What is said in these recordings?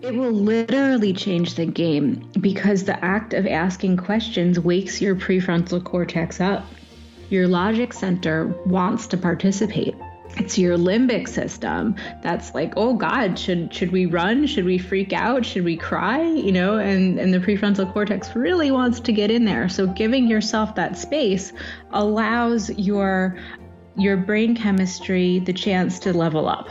It will literally change the game because the act of asking questions wakes your prefrontal cortex up. Your logic center wants to participate. It's your limbic system that's like, oh God, should should we run? Should we freak out? Should we cry? You know, and, and the prefrontal cortex really wants to get in there. So giving yourself that space allows your your brain chemistry the chance to level up.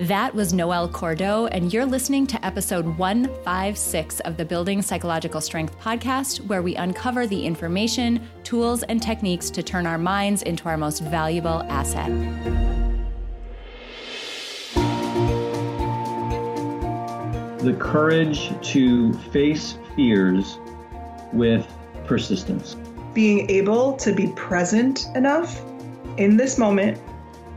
That was Noelle Cordeaux, and you're listening to episode 156 of the Building Psychological Strength podcast, where we uncover the information, tools, and techniques to turn our minds into our most valuable asset. The courage to face fears with persistence. Being able to be present enough in this moment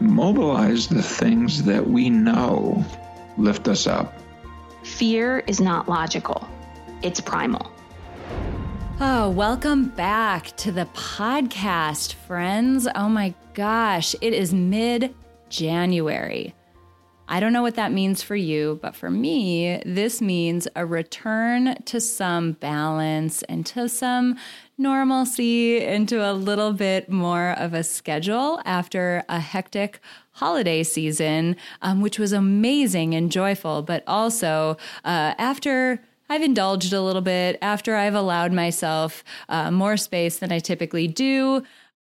mobilize the things that we know lift us up. Fear is not logical, it's primal. Oh, welcome back to the podcast, friends. Oh my gosh, it is mid January. I don't know what that means for you, but for me, this means a return to some balance and to some normalcy, into a little bit more of a schedule after a hectic holiday season, um, which was amazing and joyful, but also uh, after. I've indulged a little bit after I've allowed myself uh, more space than I typically do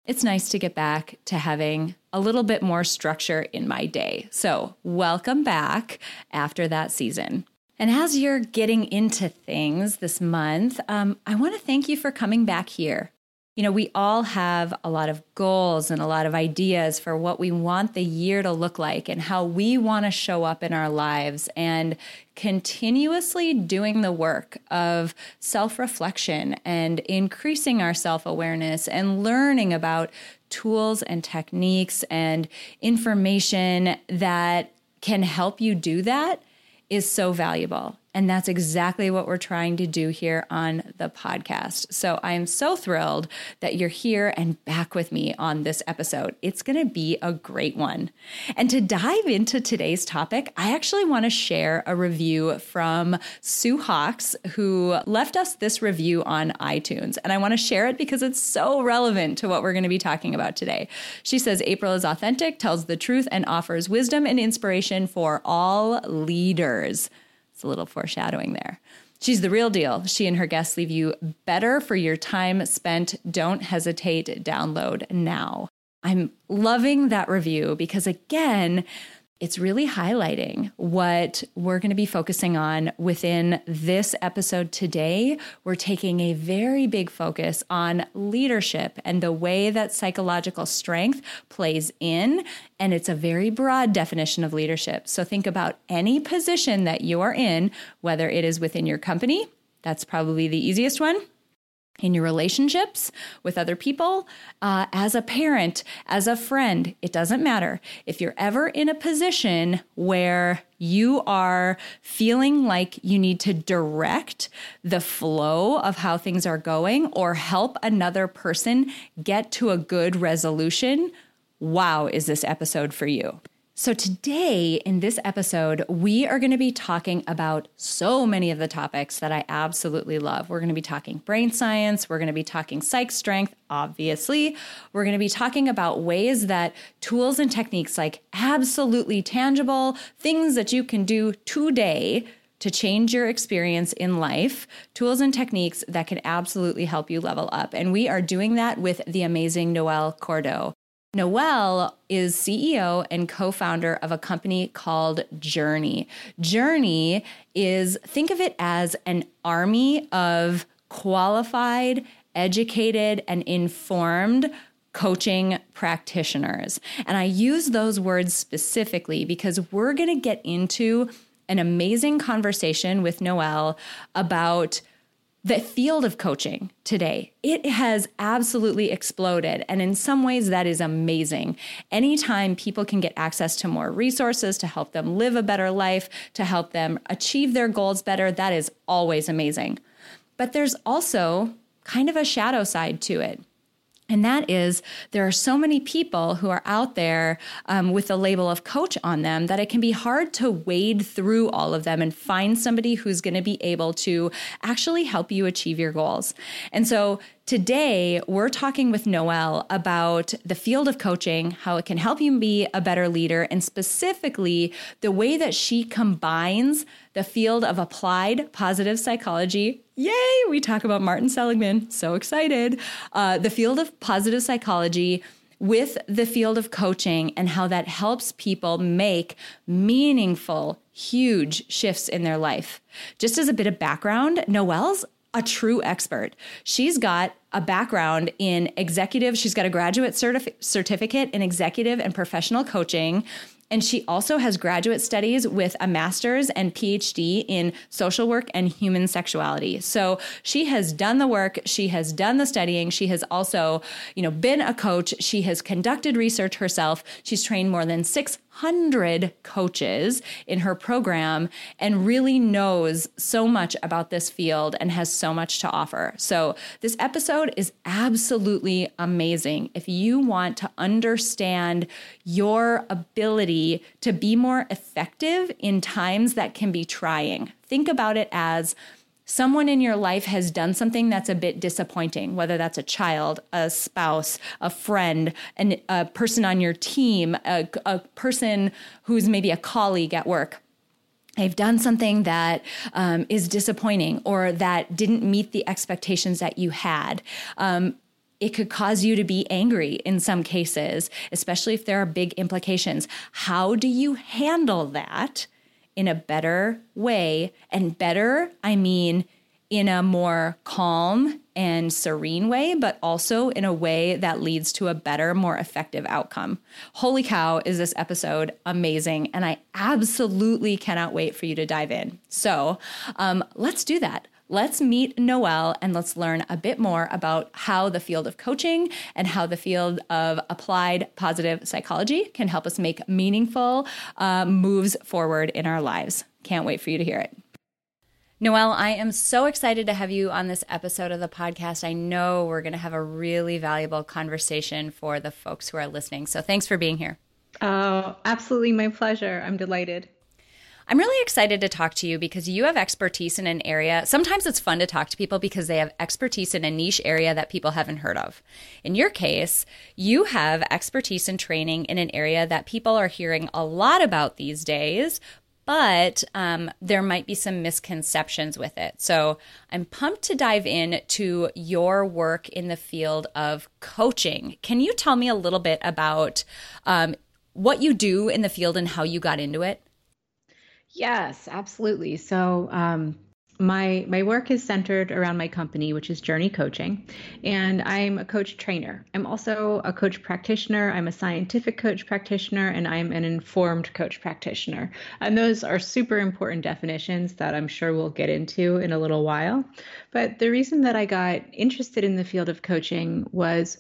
it's nice to get back to having a little bit more structure in my day. So, welcome back after that season. And as you're getting into things this month, um, I want to thank you for coming back here. You know, we all have a lot of goals and a lot of ideas for what we want the year to look like and how we want to show up in our lives. And continuously doing the work of self reflection and increasing our self awareness and learning about tools and techniques and information that can help you do that is so valuable. And that's exactly what we're trying to do here on the podcast. So I am so thrilled that you're here and back with me on this episode. It's going to be a great one. And to dive into today's topic, I actually want to share a review from Sue Hawks, who left us this review on iTunes. And I want to share it because it's so relevant to what we're going to be talking about today. She says April is authentic, tells the truth, and offers wisdom and inspiration for all leaders. It's a little foreshadowing there. She's the real deal. She and her guests leave you better for your time spent. Don't hesitate, download now. I'm loving that review because, again, it's really highlighting what we're going to be focusing on within this episode today. We're taking a very big focus on leadership and the way that psychological strength plays in. And it's a very broad definition of leadership. So think about any position that you are in, whether it is within your company, that's probably the easiest one in your relationships with other people, uh, as a parent, as a friend, it doesn't matter. If you're ever in a position where you are feeling like you need to direct the flow of how things are going or help another person get to a good resolution, wow, is this episode for you? So, today in this episode, we are going to be talking about so many of the topics that I absolutely love. We're going to be talking brain science, we're going to be talking psych strength, obviously. We're going to be talking about ways that tools and techniques, like absolutely tangible things that you can do today to change your experience in life, tools and techniques that can absolutely help you level up. And we are doing that with the amazing Noelle Cordeaux. Noelle is CEO and co founder of a company called Journey. Journey is, think of it as an army of qualified, educated, and informed coaching practitioners. And I use those words specifically because we're going to get into an amazing conversation with Noelle about the field of coaching today it has absolutely exploded. And in some ways that is amazing. Anytime people can get access to more resources to help them live a better life to help them achieve their goals better that is always amazing. But there's also kind of a shadow side to it and that is, there are so many people who are out there um, with the label of coach on them that it can be hard to wade through all of them and find somebody who's going to be able to actually help you achieve your goals. And so Today, we're talking with Noelle about the field of coaching, how it can help you be a better leader, and specifically the way that she combines the field of applied positive psychology. Yay! We talk about Martin Seligman. So excited. Uh, the field of positive psychology with the field of coaching and how that helps people make meaningful, huge shifts in their life. Just as a bit of background, Noelle's a true expert. She's got a background in executive, she's got a graduate certif- certificate in executive and professional coaching. And she also has graduate studies with a master's and PhD in social work and human sexuality. So she has done the work, she has done the studying, she has also, you know, been a coach, she has conducted research herself. She's trained more than six 100 coaches in her program and really knows so much about this field and has so much to offer. So, this episode is absolutely amazing. If you want to understand your ability to be more effective in times that can be trying, think about it as someone in your life has done something that's a bit disappointing, whether that's a child, a spouse, a friend, an, a person on your team, a, a person who's maybe a colleague at work they've done something that um, is disappointing or that didn't meet the expectations that you had. Um, it could cause you to be angry in some cases, especially if there are big implications. How do you handle that? In a better way. And better, I mean in a more calm and serene way, but also in a way that leads to a better, more effective outcome. Holy cow, is this episode amazing! And I absolutely cannot wait for you to dive in. So um, let's do that. Let's meet Noelle and let's learn a bit more about how the field of coaching and how the field of applied positive psychology can help us make meaningful uh, moves forward in our lives. Can't wait for you to hear it. Noelle, I am so excited to have you on this episode of the podcast. I know we're going to have a really valuable conversation for the folks who are listening. So thanks for being here. Oh, absolutely my pleasure. I'm delighted. I'm really excited to talk to you because you have expertise in an area. Sometimes it's fun to talk to people because they have expertise in a niche area that people haven't heard of. In your case, you have expertise and training in an area that people are hearing a lot about these days, but um, there might be some misconceptions with it. So I'm pumped to dive in to your work in the field of coaching. Can you tell me a little bit about um, what you do in the field and how you got into it? Yes, absolutely. So, um, my my work is centered around my company which is journey coaching and i'm a coach trainer. I'm also a coach practitioner. I'm a scientific coach practitioner and i'm an informed coach practitioner. And those are super important definitions that i'm sure we'll get into in a little while. But the reason that i got interested in the field of coaching was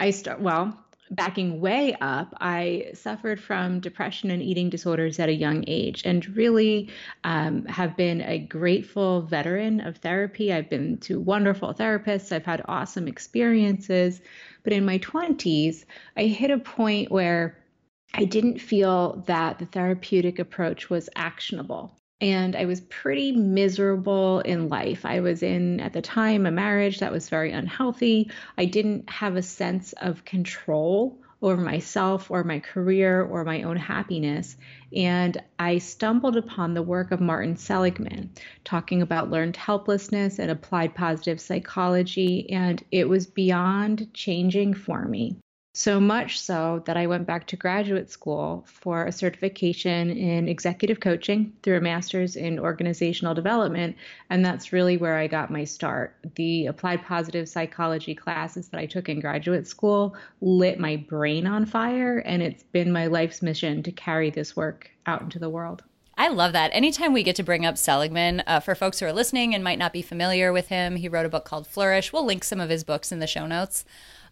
i start well backing way up, I suffered from depression and eating disorders at a young age and really um, have been a grateful veteran of therapy. I've been to wonderful therapists, I've had awesome experiences. But in my 20s, I hit a point where I didn't feel that the therapeutic approach was actionable and I was pretty miserable in life. I was in, at the time, a marriage that was very unhealthy. I didn't have a sense of control over myself or my career or my own happiness. And I stumbled upon the work of Martin Seligman talking about learned helplessness and applied positive psychology. And it was beyond changing for me. So much so that I went back to graduate school for a certification in executive coaching through a master's in organizational development. And that's really where I got my start. The applied positive psychology classes that I took in graduate school lit my brain on fire. And it's been my life's mission to carry this work out into the world. I love that. Anytime we get to bring up Seligman, uh, for folks who are listening and might not be familiar with him, he wrote a book called Flourish. We'll link some of his books in the show notes.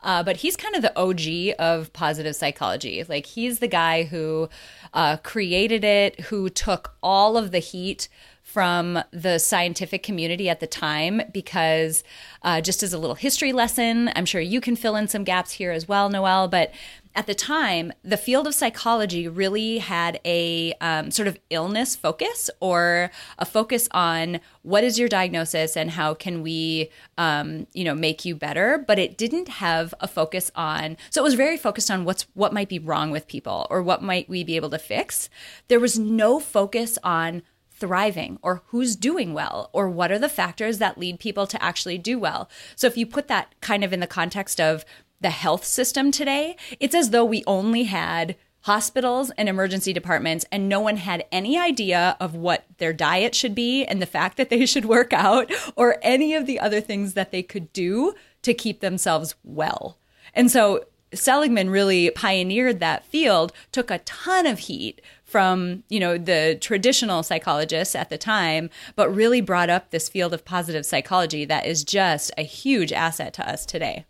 Uh, but he's kind of the OG of positive psychology. Like he's the guy who uh, created it, who took all of the heat from the scientific community at the time because uh, just as a little history lesson i'm sure you can fill in some gaps here as well Noelle but at the time, the field of psychology really had a um, sort of illness focus or a focus on what is your diagnosis and how can we, um, you know, make you better. But it didn't have a focus on. So it was very focused on what's what might be wrong with people or what might we be able to fix. There was no focus on thriving or who's doing well or what are the factors that lead people to actually do well. So if you put that kind of in the context of the health system today, it's as though we only had hospitals and emergency departments and no one had any idea of what their diet should be and the fact that they should work out or any of the other things that they could do to keep themselves well. And so Seligman really pioneered that field, took a ton of heat from, you know, the traditional psychologists at the time, but really brought up this field of positive psychology that is just a huge asset to us today.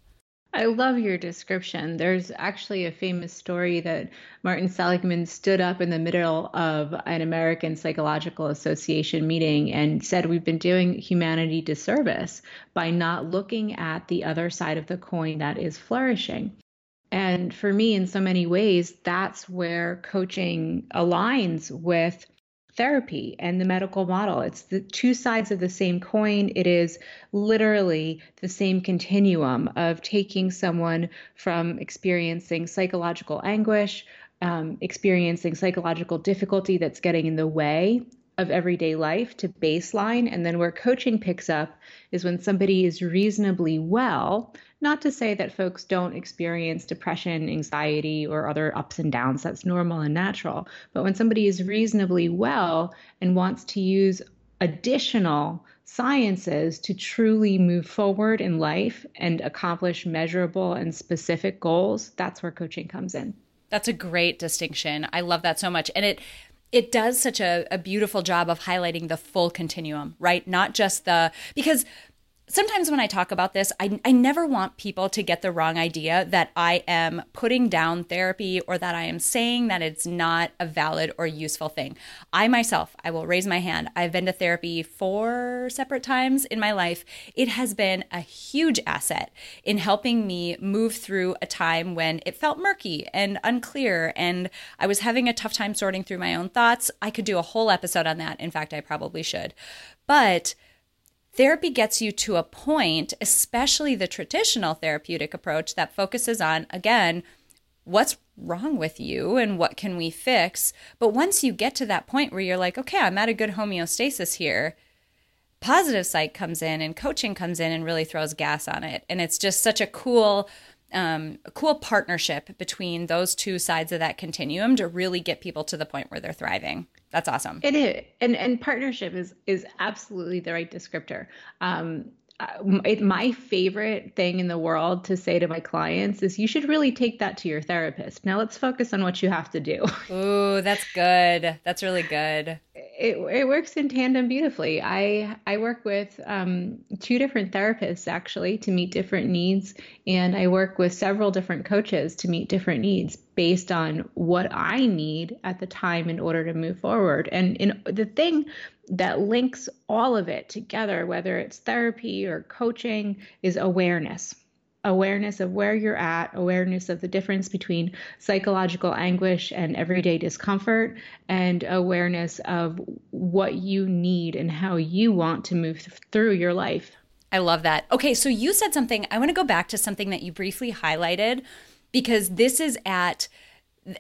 I love your description. There's actually a famous story that Martin Seligman stood up in the middle of an American Psychological Association meeting and said, We've been doing humanity disservice by not looking at the other side of the coin that is flourishing. And for me, in so many ways, that's where coaching aligns with therapy and the medical model. It's the two sides of the same coin. It is literally the same continuum of taking someone from experiencing psychological anguish, um, experiencing psychological difficulty that's getting in the way of everyday life to baseline. And then where coaching picks up is when somebody is reasonably well not to say that folks don't experience depression, anxiety, or other ups and downs. That's normal and natural. But when somebody is reasonably well and wants to use additional sciences to truly move forward in life and accomplish measurable and specific goals, that's where coaching comes in. That's a great distinction. I love that so much. And it it does such a, a beautiful job of highlighting the full continuum, right? Not just the because sometimes when I talk about this, I, I never want people to get the wrong idea that I am putting down therapy or that I am saying that it's not a valid or useful thing. I myself, I will raise my hand. I've been to therapy four separate times in my life. It has been a huge asset in helping me move through a time when it felt murky and unclear and I was having a tough time sorting through my own thoughts. I could do a whole episode on that. In fact, I probably should. But Therapy gets you to a point, especially the traditional therapeutic approach that focuses on, again, what's wrong with you and what can we fix. But once you get to that point where you're like, okay, I'm at a good homeostasis here, positive psych comes in and coaching comes in and really throws gas on it. And it's just such a cool um, cool partnership between those two sides of that continuum to really get people to the point where they're thriving. That's awesome. It is, and and partnership is is absolutely the right descriptor. Um, it, my favorite thing in the world to say to my clients is you should really take that to your therapist. Now let's focus on what you have to do. Ooh, that's good. That's really good. It, it works in tandem beautifully. I I work with um, two different therapists actually to meet different needs, and I work with several different coaches to meet different needs based on what I need at the time in order to move forward. And in the thing that links all of it together, whether it's therapy or coaching, is awareness. Awareness of where you're at, awareness of the difference between psychological anguish and everyday discomfort, and awareness of what you need and how you want to move through your life. I love that. Okay, so you said something. I want to go back to something that you briefly highlighted because this is at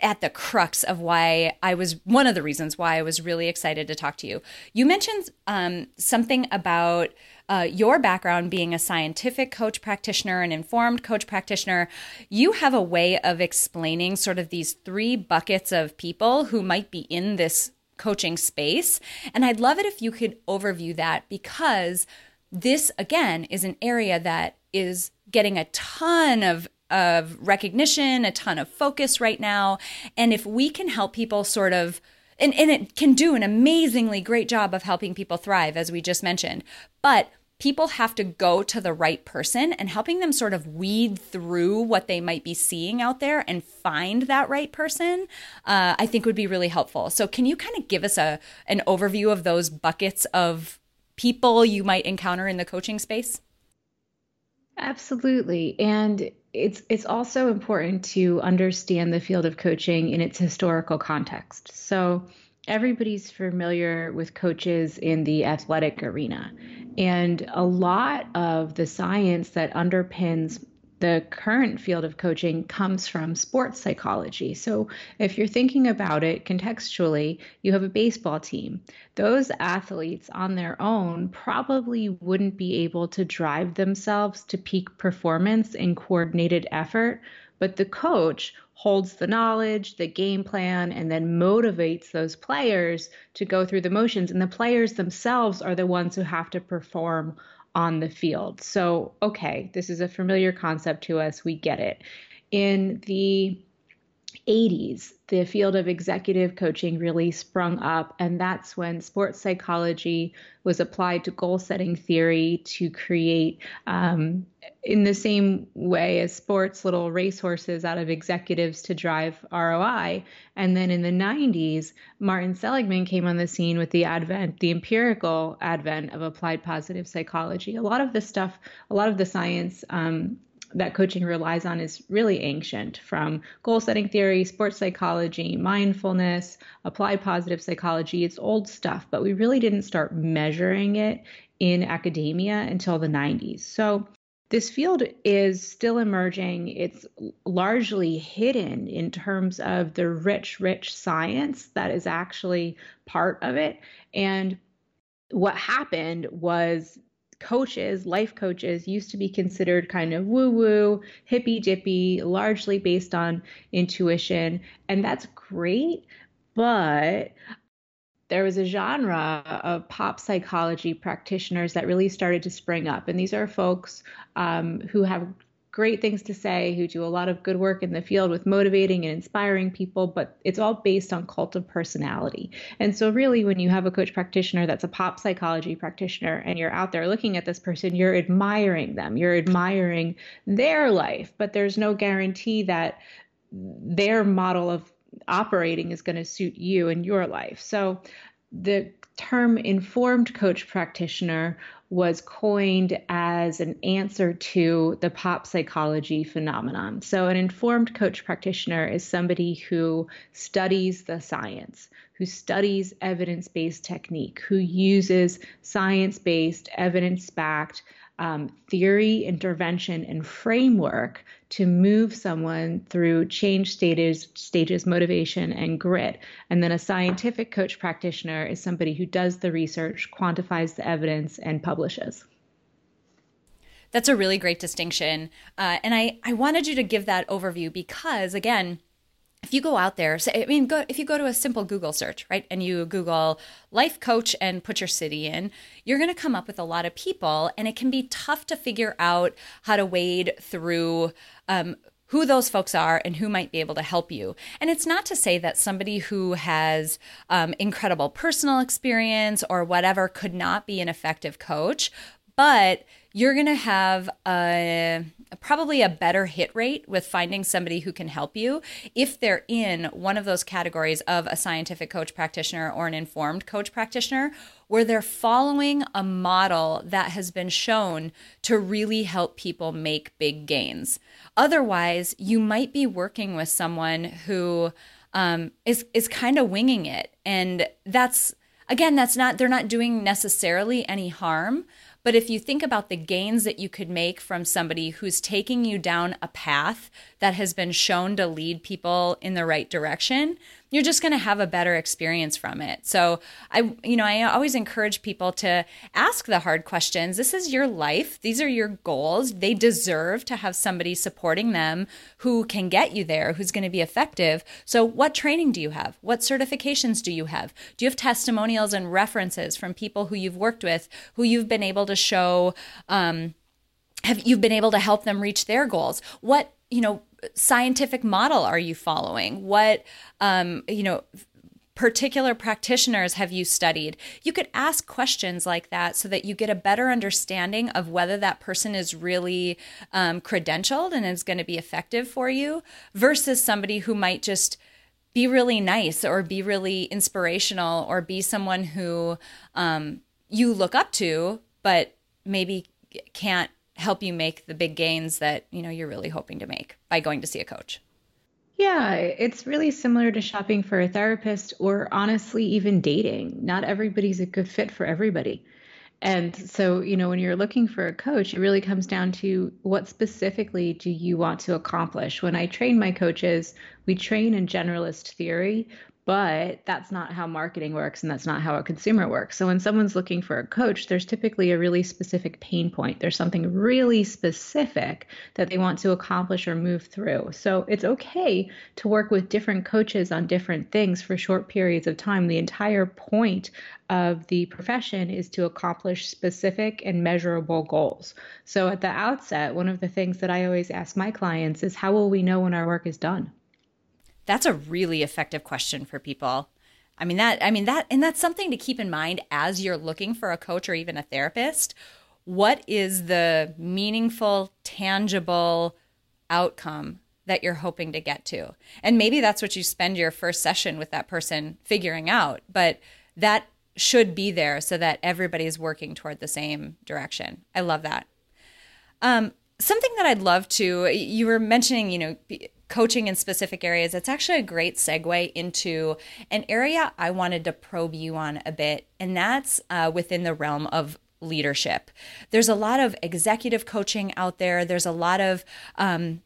at the crux of why I was one of the reasons why I was really excited to talk to you. You mentioned um, something about uh, your background being a scientific coach practitioner, an informed coach practitioner. You have a way of explaining sort of these three buckets of people who might be in this coaching space. And I'd love it if you could overview that because this, again, is an area that is getting a ton of of recognition, a ton of focus right now. And if we can help people sort of and, and it can do an amazingly great job of helping people thrive, as we just mentioned. But people have to go to the right person and helping them sort of weed through what they might be seeing out there and find that right person uh, i think would be really helpful so can you kind of give us a an overview of those buckets of people you might encounter in the coaching space absolutely and it's it's also important to understand the field of coaching in its historical context so everybody's familiar with coaches in the athletic arena. And a lot of the science that underpins the current field of coaching comes from sports psychology. So, if you're thinking about it contextually, you have a baseball team. Those athletes on their own probably wouldn't be able to drive themselves to peak performance in coordinated effort, but the coach holds the knowledge, the game plan, and then motivates those players to go through the motions. And the players themselves are the ones who have to perform on the field. So, okay, this is a familiar concept to us. We get it. In the 80s, the field of executive coaching really sprung up, and that's when sports psychology was applied to goal setting theory to create, um, in the same way as sports, little racehorses out of executives to drive ROI. And then in the 90s, Martin Seligman came on the scene with the advent, the empirical advent of applied positive psychology. A lot of the stuff, a lot of the science, um, that coaching relies on is really ancient from goal setting theory, sports psychology, mindfulness, applied positive psychology. It's old stuff, but we really didn't start measuring it in academia until the 90s. So this field is still emerging. It's largely hidden in terms of the rich, rich science that is actually part of it. And what happened was coaches, life coaches, used to be considered kind of woo woo, hippy dippy, largely based on intuition. And that's great. But there was a genre of pop psychology practitioners that really started to spring up. And these are folks um, who have great things to say, who do a lot of good work in the field with motivating and inspiring people, but it's all based on cult of personality. And so, really, when you have a coach practitioner that's a pop psychology practitioner and you're out there looking at this person, you're admiring them, you're admiring their life, but there's no guarantee that their model of operating is going to suit you and your life. So, the term informed coach practitioner was coined as an answer to the pop psychology phenomenon. So, an informed coach practitioner is somebody who studies the science, who studies evidence based technique, who uses science based, evidence backed um, theory, intervention, and framework to move someone through change stages, stages, motivation, and grit. And then a scientific coach practitioner is somebody who does the research, quantifies the evidence, and publishes. That's a really great distinction. Uh, and I, I wanted you to give that overview because, again, if you go out there, I mean, go, if you go to a simple Google search, right, and you Google life coach and put your city in, you're going to come up with a lot of people, and it can be tough to figure out how to wade through. Um, who those folks are and who might be able to help you. And it's not to say that somebody who has um, incredible personal experience or whatever could not be an effective coach, but you're going to have a probably a better hit rate with finding somebody who can help you if they're in one of those categories of a scientific coach practitioner or an informed coach practitioner where they're following a model that has been shown to really help people make big gains. Otherwise, you might be working with someone who um, is is kind of winging it, and that's again, that's not they're not doing necessarily any harm, but if you think about the gains that you could make from somebody who's taking you down a path that has been shown to lead people in the right direction, you're just going to have a better experience from it. So I you know, I always encourage people to ask the hard questions. This is your life. These are your goals. They deserve to have somebody supporting them who can get you there, who's going to be effective. So what training do you have? What certifications do you have? Do you have testimonials and references from people who you've worked with, who you've been able to show um, have you've been able to help them reach their goals? What, you know, scientific model are you following? What, um, you know, particular practitioners have you studied? You could ask questions like that so that you get a better understanding of whether that person is really um, credentialed and is going to be effective for you versus somebody who might just be really nice or be really inspirational or be someone who um, you look up to, but maybe can't help you make the big gains that you know you're really hoping to make by going to see a coach. Yeah, it's really similar to shopping for a therapist or honestly even dating. Not everybody's a good fit for everybody. And so, you know, when you're looking for a coach, it really comes down to what specifically do you want to accomplish? When I train my coaches, we train in generalist theory, but that's not how marketing works and that's not how a consumer works. So when someone's looking for a coach, there's typically a really specific pain point. There's something really specific that they want to accomplish or move through. So it's okay to work with different coaches on different things for short periods of time. The entire point of the profession is to accomplish specific and measurable goals. So at the outset, one of the things that I always ask my clients is how will we know when our work is done? That's a really effective question for people. I mean that I mean that and that's something to keep in mind as you're looking for a coach or even a therapist. What is the meaningful, tangible outcome that you're hoping to get to? And maybe that's what you spend your first session with that person figuring out, but that should be there so that everybody's working toward the same direction. I love that. Um, something that I'd love to, you were mentioning, you know, coaching in specific areas, it's actually a great segue into an area I wanted to probe you on a bit, and that's uh, within the realm of leadership. There's a lot of executive coaching out there, there's a lot of um,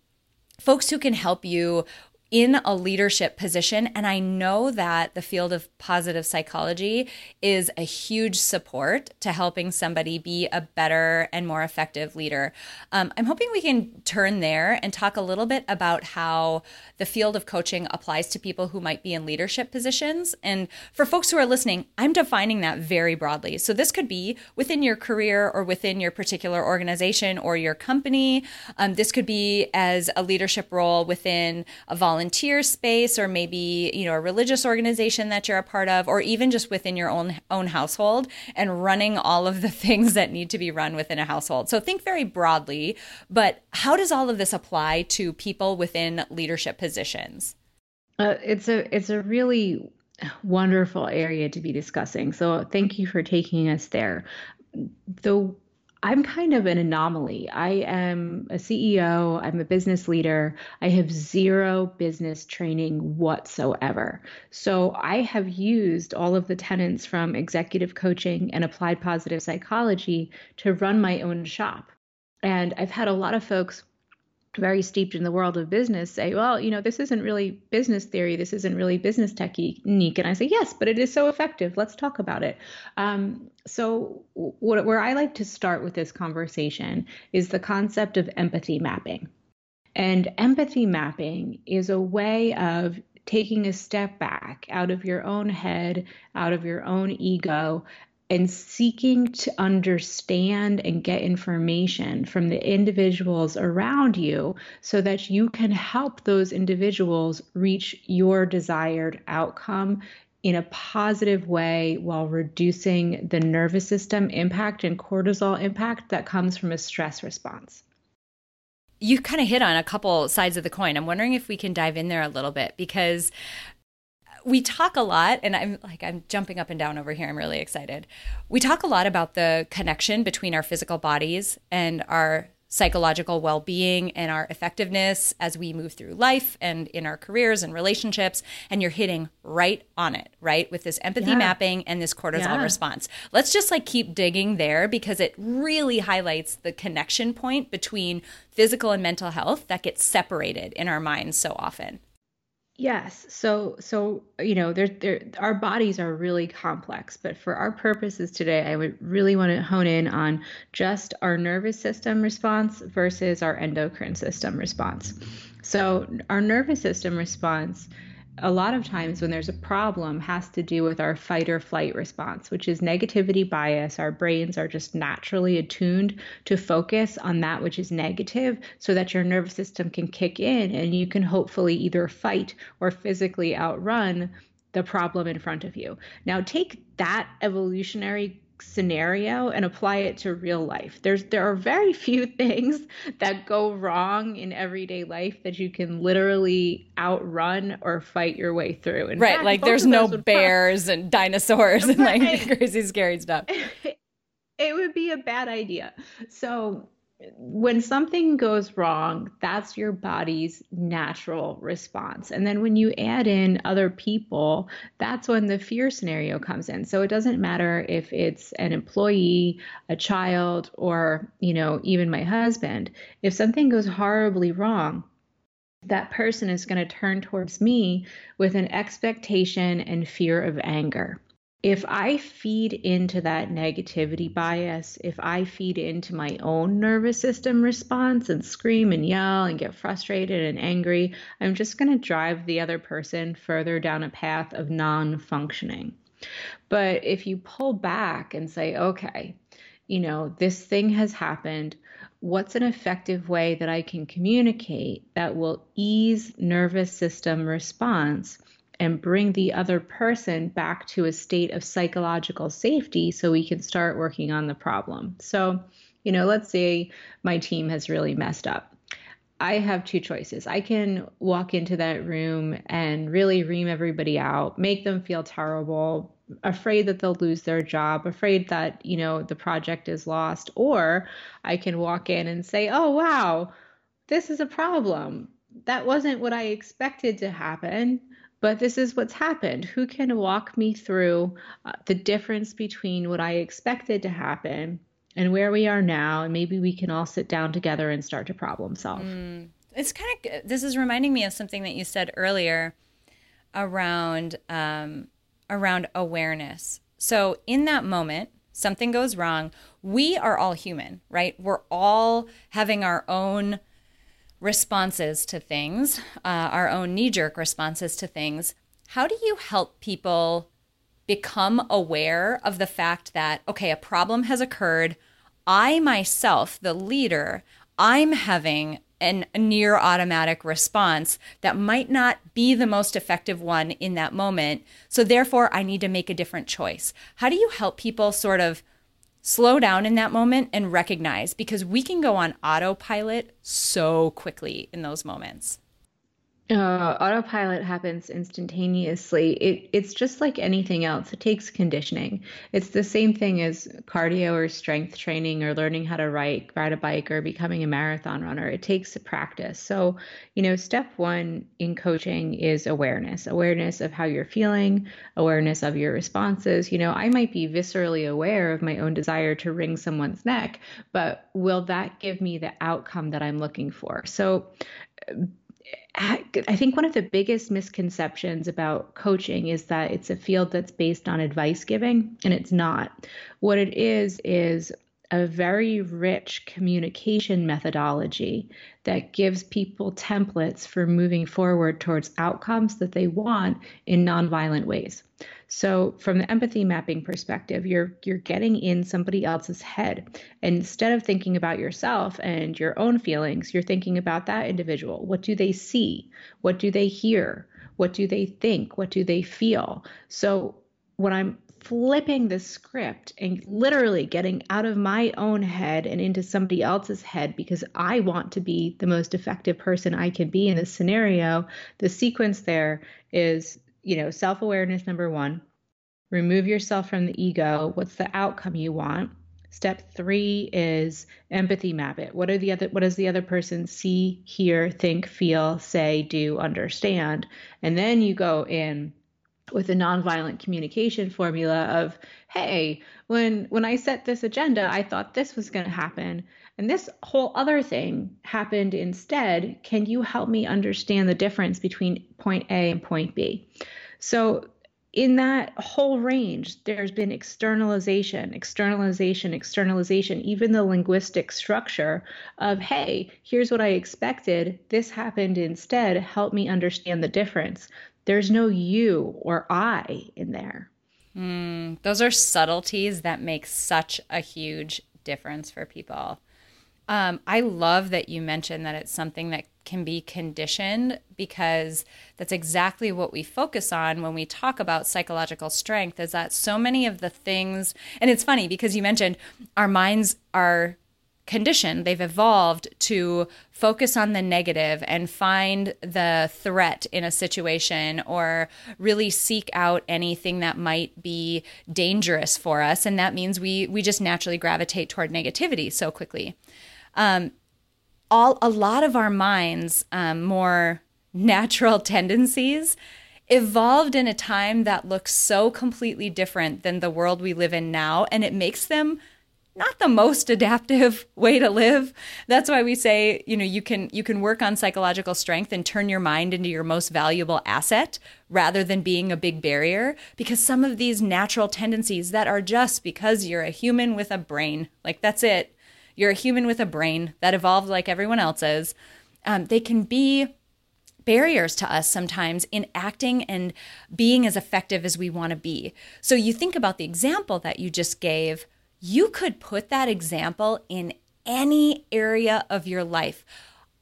folks who can help you in a leadership position. And I know that the field of positive psychology is a huge support to helping somebody be a better and more effective leader. Um, I'm hoping we can turn there and talk a little bit about how the field of coaching applies to people who might be in leadership positions. And for folks who are listening, I'm defining that very broadly. So this could be within your career or within your particular organization or your company. Um, this could be as a leadership role within a volunteer volunteer space or maybe you know a religious organization that you're a part of or even just within your own own household and running all of the things that need to be run within a household. So think very broadly but how does all of this apply to people within leadership positions? Uh, it's a it's a really wonderful area to be discussing. So thank you for taking us there. The I'm kind of an anomaly. I am a CEO, I'm a business leader. I have zero business training whatsoever. So I have used all of the tenets from executive coaching and applied positive psychology to run my own shop. And I've had a lot of folks very steeped in the world of business say, well, you know, this isn't really business theory. This isn't really business technique. And I say, yes, but it is so effective. Let's talk about it. Um, so, what, where I like to start with this conversation is the concept of empathy mapping. And empathy mapping is a way of taking a step back out of your own head, out of your own ego, and seeking to understand and get information from the individuals around you so that you can help those individuals reach your desired outcome in a positive way while reducing the nervous system impact and cortisol impact that comes from a stress response. You kind of hit on a couple sides of the coin. I'm wondering if we can dive in there a little bit because we talk a lot and i'm like i'm jumping up and down over here. I'm really excited. We talk a lot about the connection between our physical bodies and our psychological well-being and our effectiveness as we move through life and in our careers and relationships and you're hitting right on it right? With this empathy yeah. mapping and this cortisol yeah. response. Let's just like keep digging there because it really highlights the connection point between physical and mental health that gets separated in our minds so often Yes. So so you know, there there our bodies are really complex, but for our purposes today, I would really want to hone in on just our nervous system response versus our endocrine system response. So our nervous system response a lot of times when there's a problem has to do with our fight or flight response which is negativity bias our brains are just naturally attuned to focus on that which is negative so that your nervous system can kick in and you can hopefully either fight or physically outrun the problem in front of you. Now take that evolutionary scenario and apply it to real life. There's there are very few things that go wrong in everyday life that you can literally outrun or fight your way through. In right, fact, like there's no bears and dinosaurs and like crazy scary stuff. it would be a bad idea. So when something goes wrong, that's your body's natural response. And then when you add in other people, that's when the fear scenario comes in. So it doesn't matter if it's an employee, a child, or, you know, even my husband. If something goes horribly wrong, that person is going to turn towards me with an expectation and fear of anger if I feed into that negativity bias, if I feed into my own nervous system response and scream and yell and get frustrated and angry, I'm just going to drive the other person further down a path of non functioning. But if you pull back and say, okay, you know, this thing has happened. What's an effective way that I can communicate that will ease nervous system response? And bring the other person back to a state of psychological safety so we can start working on the problem. So, you know, let's say my team has really messed up. I have two choices. I can walk into that room and really ream everybody out, make them feel terrible, afraid that they'll lose their job, afraid that, you know, the project is lost, or I can walk in and say, "Oh, wow, this is a problem. That wasn't what I expected to happen but this is what's happened. Who can walk me through uh, the difference between what I expected to happen and where we are now? And maybe we can all sit down together and start to problem solve. Mm. It's kind of, this is reminding me of something that you said earlier around, um, around awareness. So in that moment, something goes wrong. We are all human, right? We're all having our own responses to things, uh, our own knee jerk responses to things. How do you help people become aware of the fact that, okay, a problem has occurred? I myself, the leader, I'm having an, a near automatic response that might not be the most effective one in that moment. So, therefore, I need to make a different choice. How do you help people sort of slow down in that moment and recognize because we can go on autopilot so quickly in those moments. Uh, autopilot happens instantaneously. It, it's just like anything else. It takes conditioning. It's the same thing as cardio or strength training or learning how to ride, ride a bike or becoming a marathon runner. It takes practice. So, you know, step one in coaching is awareness awareness of how you're feeling, awareness of your responses. You know, I might be viscerally aware of my own desire to wring someone's neck, but will that give me the outcome that I'm looking for? So, I think one of the biggest misconceptions about coaching is that it's a field that's based on advice giving, and it's not. What it is, is a very rich communication methodology that gives people templates for moving forward towards outcomes that they want in nonviolent ways. So from the empathy mapping perspective, you're you're getting in somebody else's head. And instead of thinking about yourself and your own feelings, you're thinking about that individual. What do they see? What do they hear? What do they think? What do they feel? So when I'm flipping the script and literally getting out of my own head and into somebody else's head because I want to be the most effective person I can be in this scenario, the sequence there is, you know, self awareness number one, remove yourself from the ego. What's the outcome you want? Step three is empathy map it. What are the other what does the other person see, hear, think, feel, say, do, understand? And then you go in with a nonviolent communication formula of hey when when i set this agenda i thought this was going to happen and this whole other thing happened instead can you help me understand the difference between point a and point b? So in that whole range there's been externalization externalization externalization even the linguistic structure of hey here's what i expected this happened instead help me understand the difference there's no you or I in there. Mm, those are subtleties that make such a huge difference for people. Um, I love that you mentioned that it's something that can be conditioned because that's exactly what we focus on when we talk about psychological strength is that so many of the things and it's funny because you mentioned our minds are conditioned, they've evolved to focus on the negative and find the threat in a situation or really seek out anything that might be dangerous for us. And that means we, we just naturally gravitate toward negativity so quickly. Um, all a lot of our minds, um, more natural tendencies, evolved in a time that looks so completely different than the world we live in now, and it makes them not the most adaptive way to live. That's why we say, you know, you can you can work on psychological strength and turn your mind into your most valuable asset rather than being a big barrier because some of these natural tendencies that are just because you're a human with a brain, like that's it. You're a human with a brain that evolved like everyone else's. Um, they can be barriers to us sometimes in acting and being as effective as we want to be. So you think about the example that you just gave you could put that example in any area of your life.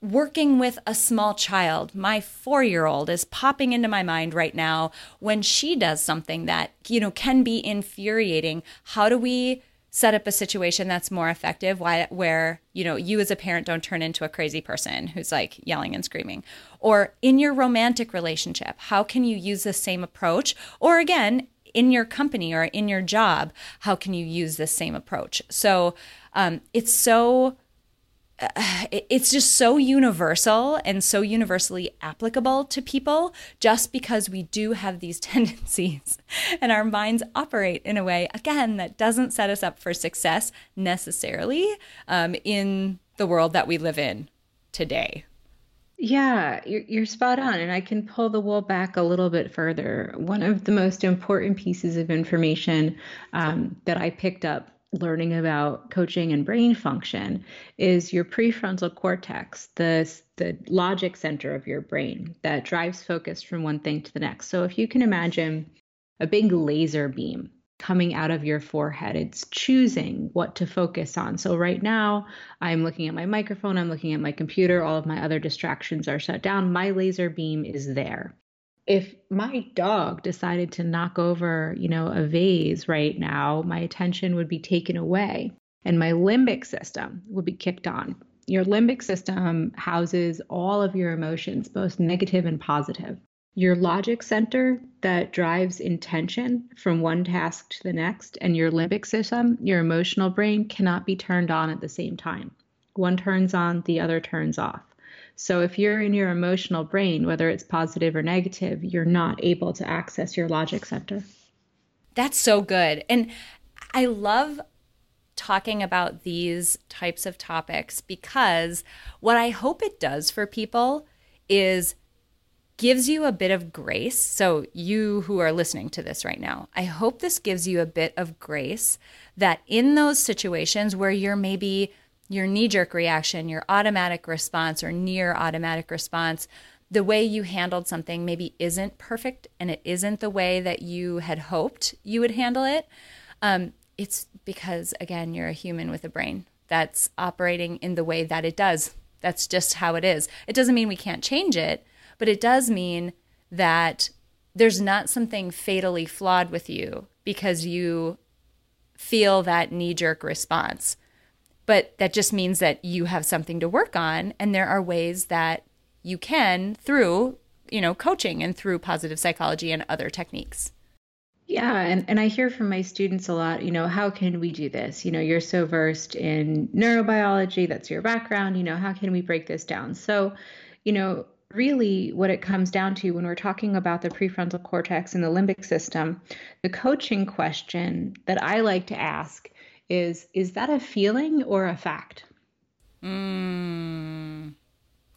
Working with a small child, my four year old is popping into my mind right now when she does something that, you know, can be infuriating. How do we set up a situation that's more effective why, where you know you as a parent don't turn into a crazy person who's like yelling and screaming or in your romantic relationship how can you use the same approach or again in your company or in your job, how can you use this same approach? So um, it's so uh, it's just so universal and so universally applicable to people just because we do have these tendencies and our minds operate in a way again that doesn't set us up for success necessarily um, in the world that we live in today yeah, you're, you're spot on. And I can pull the wool back a little bit further. One of the most important pieces of information um, that I picked up learning about coaching and brain function is your prefrontal cortex, the, the logic center of your brain that drives focus from one thing to the next. So if you can imagine a big laser beam coming out of your forehead. It's choosing what to focus on. So, right now, I'm looking at my microphone, I'm looking at my computer, all of my other distractions are shut down. My laser beam is there. If my dog decided to knock over, you know, a vase right now, my attention would be taken away and my limbic system would be kicked on. Your limbic system houses all of your emotions, both negative and positive your logic center that drives intention from one task to the next, and your limbic system, your emotional brain, cannot be turned on at the same time. One turns on, the other turns off. So if you're in your emotional brain, whether it's positive or negative, you're not able to access your logic center. That's so good. And I love talking about these types of topics because what I hope it does for people is gives you a bit of grace. So, you who are listening to this right now, I hope this gives you a bit of grace that in those situations where you're maybe your knee jerk reaction, your automatic response, or near automatic response, the way you handled something maybe isn't perfect and it isn't the way that you had hoped you would handle it. Um, it's because, again, you're a human with a brain that's operating in the way that it does. That's just how it is. It doesn't mean we can't change it but it does mean that there's not something fatally flawed with you because you feel that knee jerk response. But that just means that you have something to work on. And there are ways that you can through, you know, coaching and through positive psychology and other techniques. Yeah, and, and I hear from my students a lot, you know, how can we do this? You know, you're so versed in neurobiology, that's your background, you know, how can we break this down? So, you know, really what it comes down to when we're talking about the prefrontal cortex and the limbic system, the coaching question that I like to ask is is that a feeling or a fact? Mm.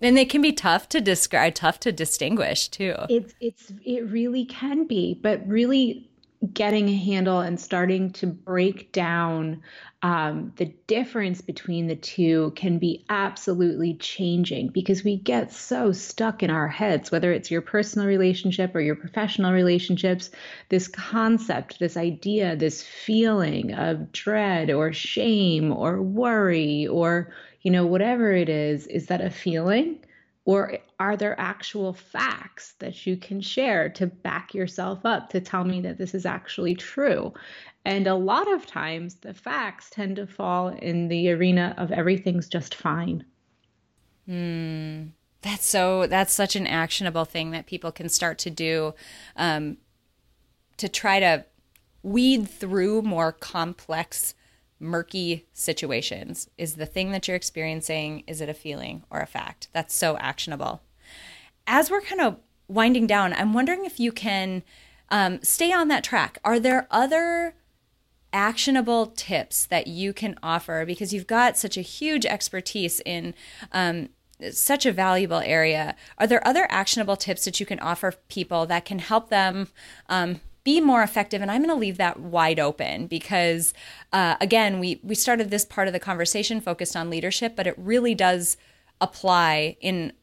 And they can be tough to describe, tough to distinguish too. It's it's it really can be, but really getting a handle and starting to break down um, the difference between the two can be absolutely changing because we get so stuck in our heads, whether it's your personal relationship or your professional relationships, this concept, this idea, this feeling of dread or shame or worry or, you know, whatever it is, is that a feeling? Or are there actual facts that you can share to back yourself up, to tell me that this is actually true? And a lot of times the facts tend to fall in the arena of everything's just fine. Hmm. That's so, that's such an actionable thing that people can start to do um, to try to weed through more complex murky situations. Is the thing that you're experiencing, is it a feeling or a fact? That's so actionable. As we're kind of winding down, I'm wondering if you can um, stay on that track. Are there other actionable tips that you can offer because you've got such a huge expertise in um, such a valuable area. Are there other actionable tips that you can offer people that can help them um, be more effective and i'm going to leave that wide open because uh, again we we started this part of the conversation focused on leadership but it really does apply in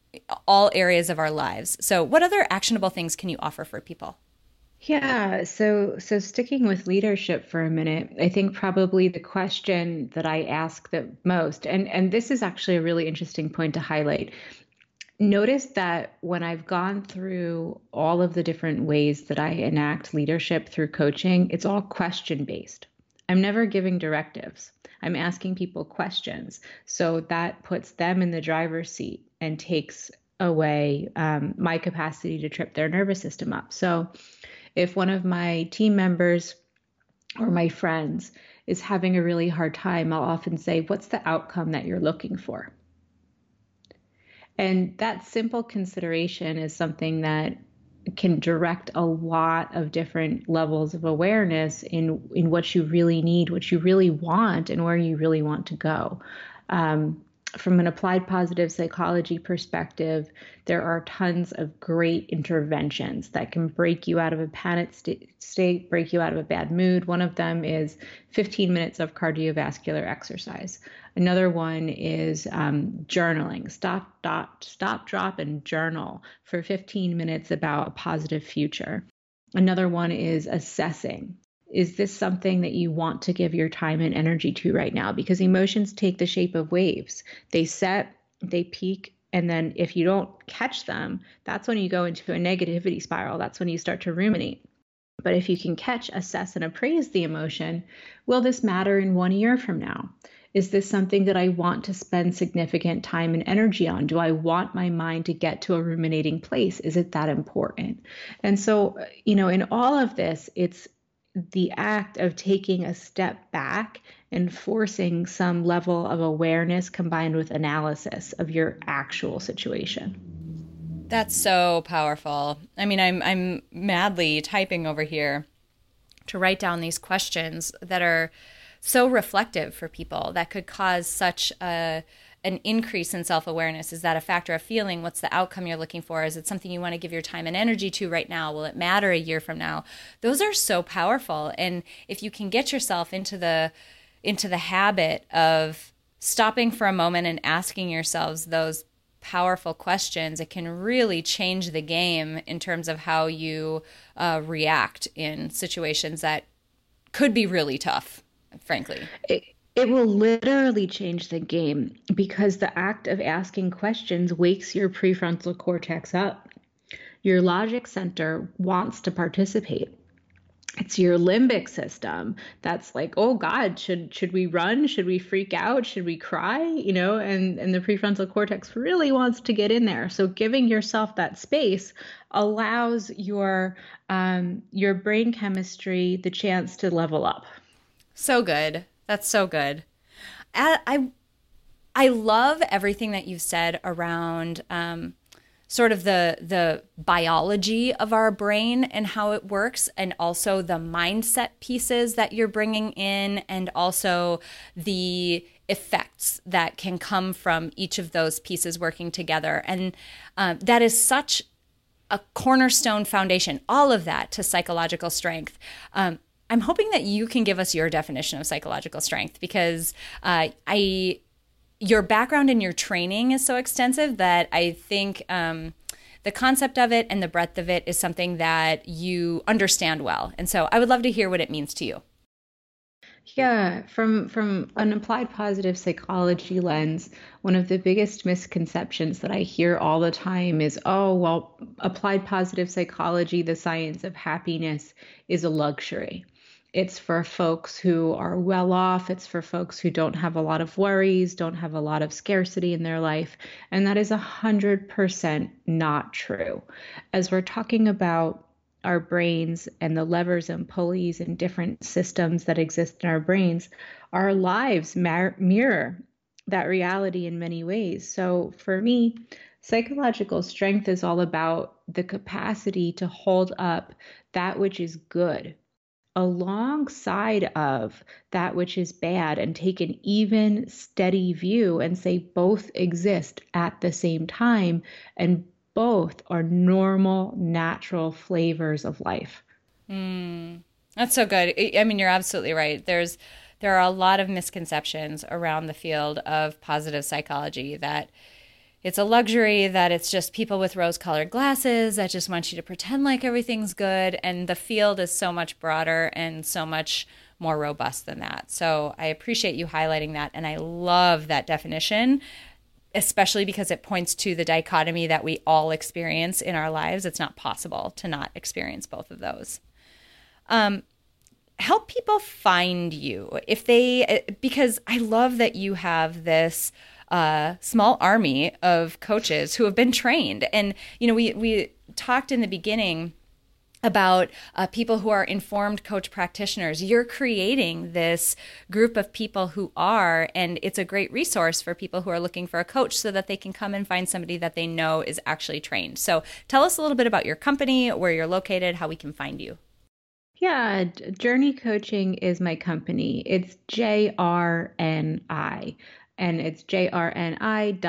all areas of our lives. So what other actionable things can you offer for people? Yeah, so so sticking with leadership for a minute, I think probably the question that I ask the most, and and this is actually a really interesting point to highlight, notice that when I've gone through all of the different ways that I enact leadership through coaching, it's all question based. I'm never giving directives. I'm asking people questions. So that puts them in the driver's seat and takes away um, my capacity to trip their nervous system up. So if one of my team members or my friends is having a really hard time, I'll often say, What's the outcome that you're looking for? And that simple consideration is something that can direct a lot of different levels of awareness in in what you really need, what you really want, and where you really want to go. Um, from an applied positive psychology perspective, there are tons of great interventions that can break you out of a panic st- state, break you out of a bad mood. One of them is 15 minutes of cardiovascular exercise. Another one is um, journaling. Stop, dot, stop, drop, and journal for 15 minutes about a positive future. Another one is assessing is this something that you want to give your time and energy to right now? Because emotions take the shape of waves. They set, they peak, and then if you don't catch them, that's when you go into a negativity spiral. That's when you start to ruminate. But if you can catch, assess, and appraise the emotion, will this matter in one year from now? Is this something that I want to spend significant time and energy on? Do I want my mind to get to a ruminating place? Is it that important? And so, uh, you know, in all of this, it's the act of taking a step back and forcing some level of awareness combined with analysis of your actual situation. That's so powerful. I mean, I'm I'm madly typing over here to write down these questions that are so reflective for people that could cause such a an increase in self awareness? Is that a factor of feeling? What's the outcome you're looking for? Is it something you want to give your time and energy to right now? Will it matter a year from now? Those are so powerful. And if you can get yourself into the into the habit of stopping for a moment and asking yourselves those powerful questions, it can really change the game in terms of how you uh, react in situations that could be really tough, frankly. It- it will literally change the game because the act of asking questions wakes your prefrontal cortex up. Your logic center wants to participate. It's your limbic system that's like, oh God, should should we run? Should we freak out? Should we cry? You know, and and the prefrontal cortex really wants to get in there. So giving yourself that space allows your um, your brain chemistry the chance to level up. So good. That's so good. I I, love everything that you've said around um, sort of the the biology of our brain and how it works and also the mindset pieces that you're bringing in and also the effects that can come from each of those pieces working together and uh, that is such a cornerstone foundation all of that to psychological strength um, I'm hoping that you can give us your definition of psychological strength because uh, I your background and your training is so extensive that I think um, the concept of it and the breadth of it is something that you understand well. And so I would love to hear what it means to you. Yeah, from from an applied positive psychology lens, one of the biggest misconceptions that I hear all the time is, "Oh, well, applied positive psychology, the science of happiness is a luxury." It's for folks who are well off. It's for folks who don't have a lot of worries, don't have a lot of scarcity in their life. And that is 100% not true. As we're talking about our brains and the levers and pulleys and different systems that exist in our brains, our lives mar- mirror that reality in many ways. So for me, psychological strength is all about the capacity to hold up that which is good alongside of that which is bad and take an even steady view and say both exist at the same time and both are normal, natural flavors of life. Mm, that's so good. I mean, you're absolutely right. There's there are a lot of misconceptions around the field of positive psychology that it's a luxury that it's just people with rose colored glasses that just want you to pretend like everything's good and the field is so much broader and so much more robust than that. So I appreciate you highlighting that and I love that definition especially because it points to the dichotomy that we all experience in our lives. It's not possible to not experience both of those. Um, help people find you if they, because I love that you have this uh, small army of coaches who have been trained. And, you know, we, we talked in the beginning about uh, people who are informed coach practitioners. You're creating this group of people who are, and it's a great resource for people who are looking for a coach so that they can come and find somebody that they know is actually trained. So tell us a little bit about your company, where you're located, how we can find you. Yeah, Journey Coaching is my company. It's J R N I and it's jrni.co,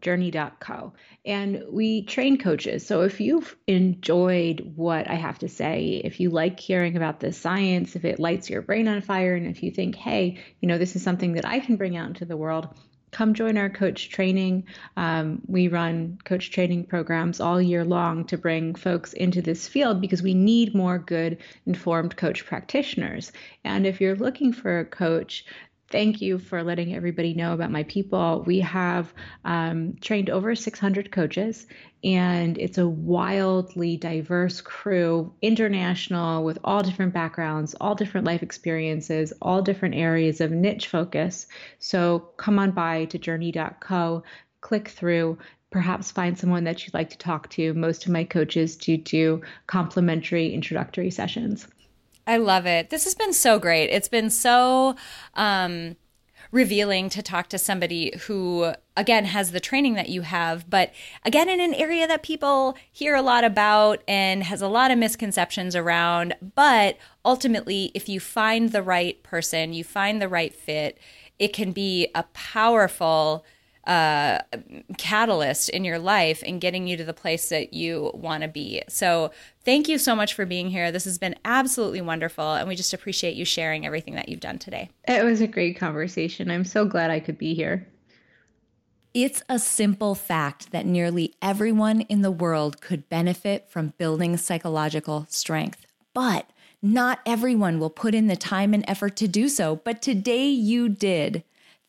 journey.co. And we train coaches. So if you've enjoyed what I have to say, if you like hearing about the science, if it lights your brain on fire, and if you think, hey, you know, this is something that I can bring out into the world, come join our coach training. Um, we run coach training programs all year long to bring folks into this field because we need more good, informed coach practitioners. And if you're looking for a coach thank you for letting everybody know about my people. We have um, trained over 600 coaches, and it's a wildly diverse crew, international, with all different backgrounds, all different life experiences, all different areas of niche focus. So come on by to journey.co, click through. Perhaps find someone that you'd like to talk to. Most of my coaches do do complimentary introductory sessions. I love it. This has been so great. It's been so um, revealing to talk to somebody who, again, has the training that you have, but again, in an area that people hear a lot about and has a lot of misconceptions around. But ultimately, if you find the right person, you find the right fit, it can be a powerful uh, catalyst in your life and getting you to the place that you want to be. So, thank you so much for being here. This has been absolutely wonderful, and we just appreciate you sharing everything that you've done today. It was a great conversation. I'm so glad I could be here. It's a simple fact that nearly everyone in the world could benefit from building psychological strength, but not everyone will put in the time and effort to do so. But today you did.